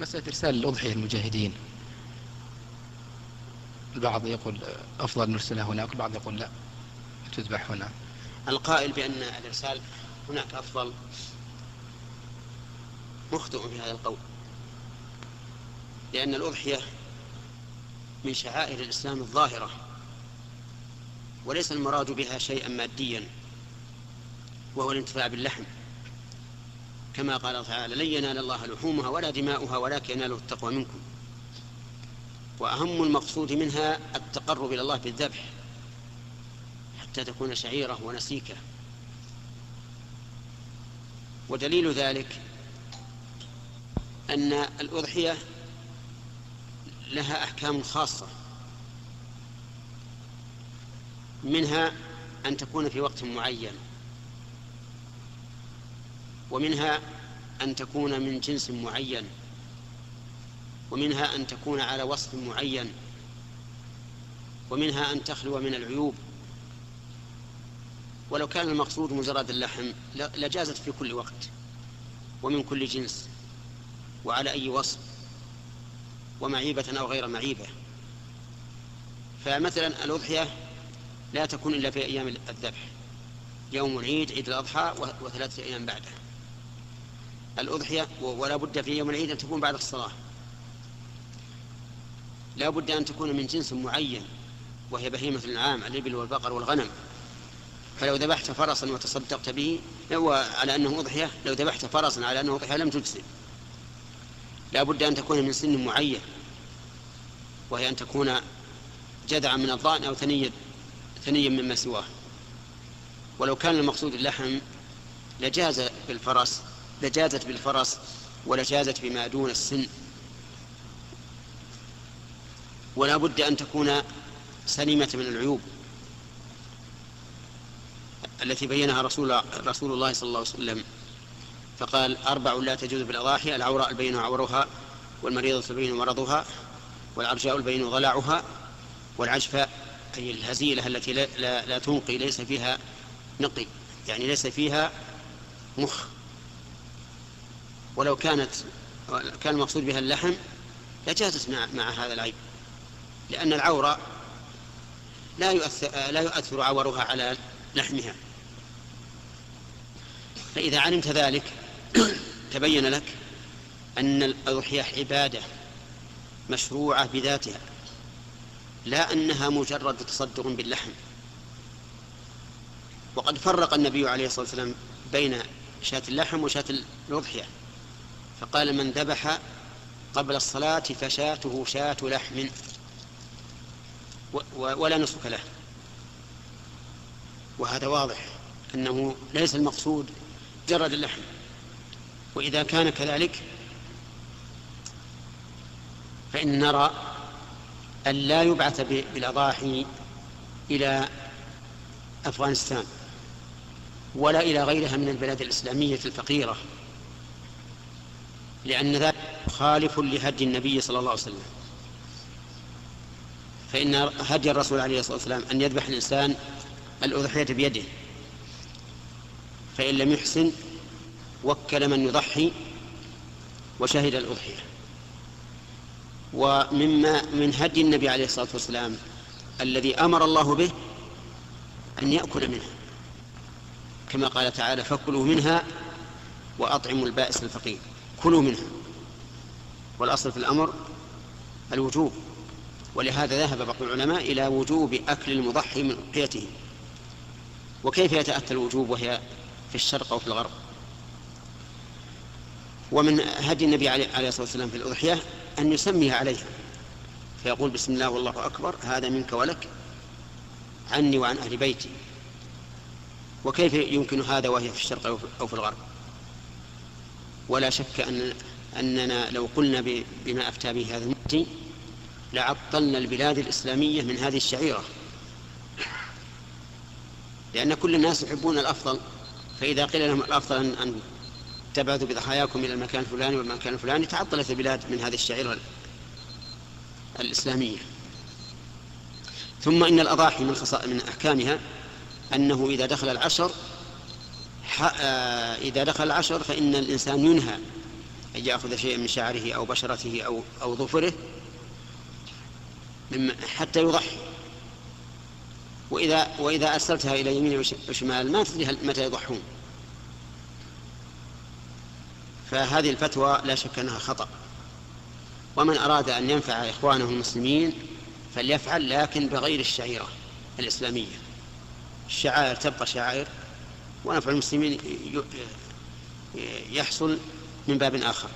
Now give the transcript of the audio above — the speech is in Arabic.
مسألة إرسال الأضحية للمجاهدين. البعض يقول أفضل نرسلها هناك البعض يقول لا تذبح هنا. القائل بأن الإرسال هناك أفضل مخطئ في هذا القول لأن الأضحية من شعائر الإسلام الظاهرة وليس المراد بها شيئا ماديا وهو الانتفاع باللحم. كما قال تعالى لن ينال الله لحومها ولا دماؤها ولكن يناله التقوى منكم. وأهم المقصود منها التقرب إلى الله بالذبح حتى تكون شعيرة ونسيكة. ودليل ذلك أن الأضحية لها أحكام خاصة منها أن تكون في وقت معين ومنها أن تكون من جنس معين ومنها أن تكون على وصف معين ومنها أن تخلو من العيوب. ولو كان المقصود مجرد اللحم لجازت في كل وقت ومن كل جنس وعلى أي وصف ومعيبة أو غير معيبة. فمثلا الأضحية لا تكون إلا في أيام الذبح يوم العيد عيد الأضحى وثلاثة أيام بعده. الأضحية ولا بد في يوم العيد أن تكون بعد الصلاة. لا بد أن تكون من جنس معين وهي بهيمة الأنعام الإبل والبقر والغنم. فلو ذبحت فرسا وتصدقت به على أنه أضحية لو ذبحت فرسا على أنه أضحية لم تجزي لا بد أن تكون من سن معين وهي أن تكون جذعا من الضأن أو ثنيا ثنيا مما سواه. ولو كان المقصود اللحم لجاز بالفرس لجازت بالفرس ولجازت بما دون السن. ولا بد أن تكون سليمة من العيوب التي بينها رسول, رسول الله صلى الله عليه وسلم. فقال أربع لا تجوز بالأضاحي العوراء البين عورها والمريضة البين مرضها والعرجاء البين ضلاعها والعجفاء أي الهزيلة التي لا, لا, لا تنقي ليس فيها نقي يعني ليس فيها مخ. ولو كانت كان المقصود بها اللحم لجازت مع, مع هذا العيب. لأن العورة لا يؤثر, لا يؤثر عورها على لحمها. فإذا علمت ذلك تبين لك أن الأضحية عبادة مشروعة بذاتها لا أنها مجرد تصدق باللحم. وقد فرق النبي عليه الصلاة والسلام بين شاة اللحم وشاة الأضحية. فقال من ذبح قبل الصلاة فشاته شاة لحم ولا نسك له. وهذا واضح أنه ليس المقصود جرد اللحم. وإذا كان كذلك فإن نرى أن لا يبعث بالأضاحي إلى أفغانستان ولا إلى غيرها من البلاد الإسلامية الفقيرة. لأن ذلك خالف لهدي النبي صلى الله عليه وسلم. فإن هدي الرسول عليه الصلاة والسلام أن يذبح الإنسان الأضحية بيده. فإن لم يحسن وكل من يضحي وشهد الأضحية. ومما من هدي النبي عليه الصلاة والسلام الذي أمر الله به أن يأكل منها. كما قال تعالى فكلوا منها وأطعموا البائس الفقير. كلوا منها. والأصل في الأمر الوجوب ولهذا ذهب بعض العلماء إلى وجوب أكل المضحي من أضحيته وكيف يتأتى الوجوب وهي في الشرق أو في الغرب؟ ومن هدي النبي عليه الصلاة والسلام في الأضحية أن يسميها عليها فيقول بسم الله والله أكبر هذا منك ولك عني وعن أهل بيتي. وكيف يمكن هذا وهي في الشرق أو في الغرب؟ ولا شك أن أننا لو قلنا بما أفتى به هذا المفتي لعطلنا البلاد الإسلامية من هذه الشعيرة. لأن كل الناس يحبون الأفضل فإذا قيل لهم الأفضل أن, أن تبعثوا بضحاياكم إلى المكان الفلاني والمكان الفلاني تعطلت البلاد من هذه الشعيرة الإسلامية. ثم إن الأضاحي من, من أحكامها أنه إذا دخل العشر إذا دخل العشر فإن الإنسان ينهى أن يأخذ شيئا من شعره أو بشرته أو أو ظفره حتى يضحي. وإذا وإذا أرسلتها إلى يمين وشمال ما تدري متى يضحون. فهذه الفتوى لا شك أنها خطأ. ومن أراد أن ينفع إخوانه المسلمين فليفعل لكن بغير الشعيرة الإسلامية. الشعائر تبقى شعائر ونفع المسلمين يحصل من باب آخر.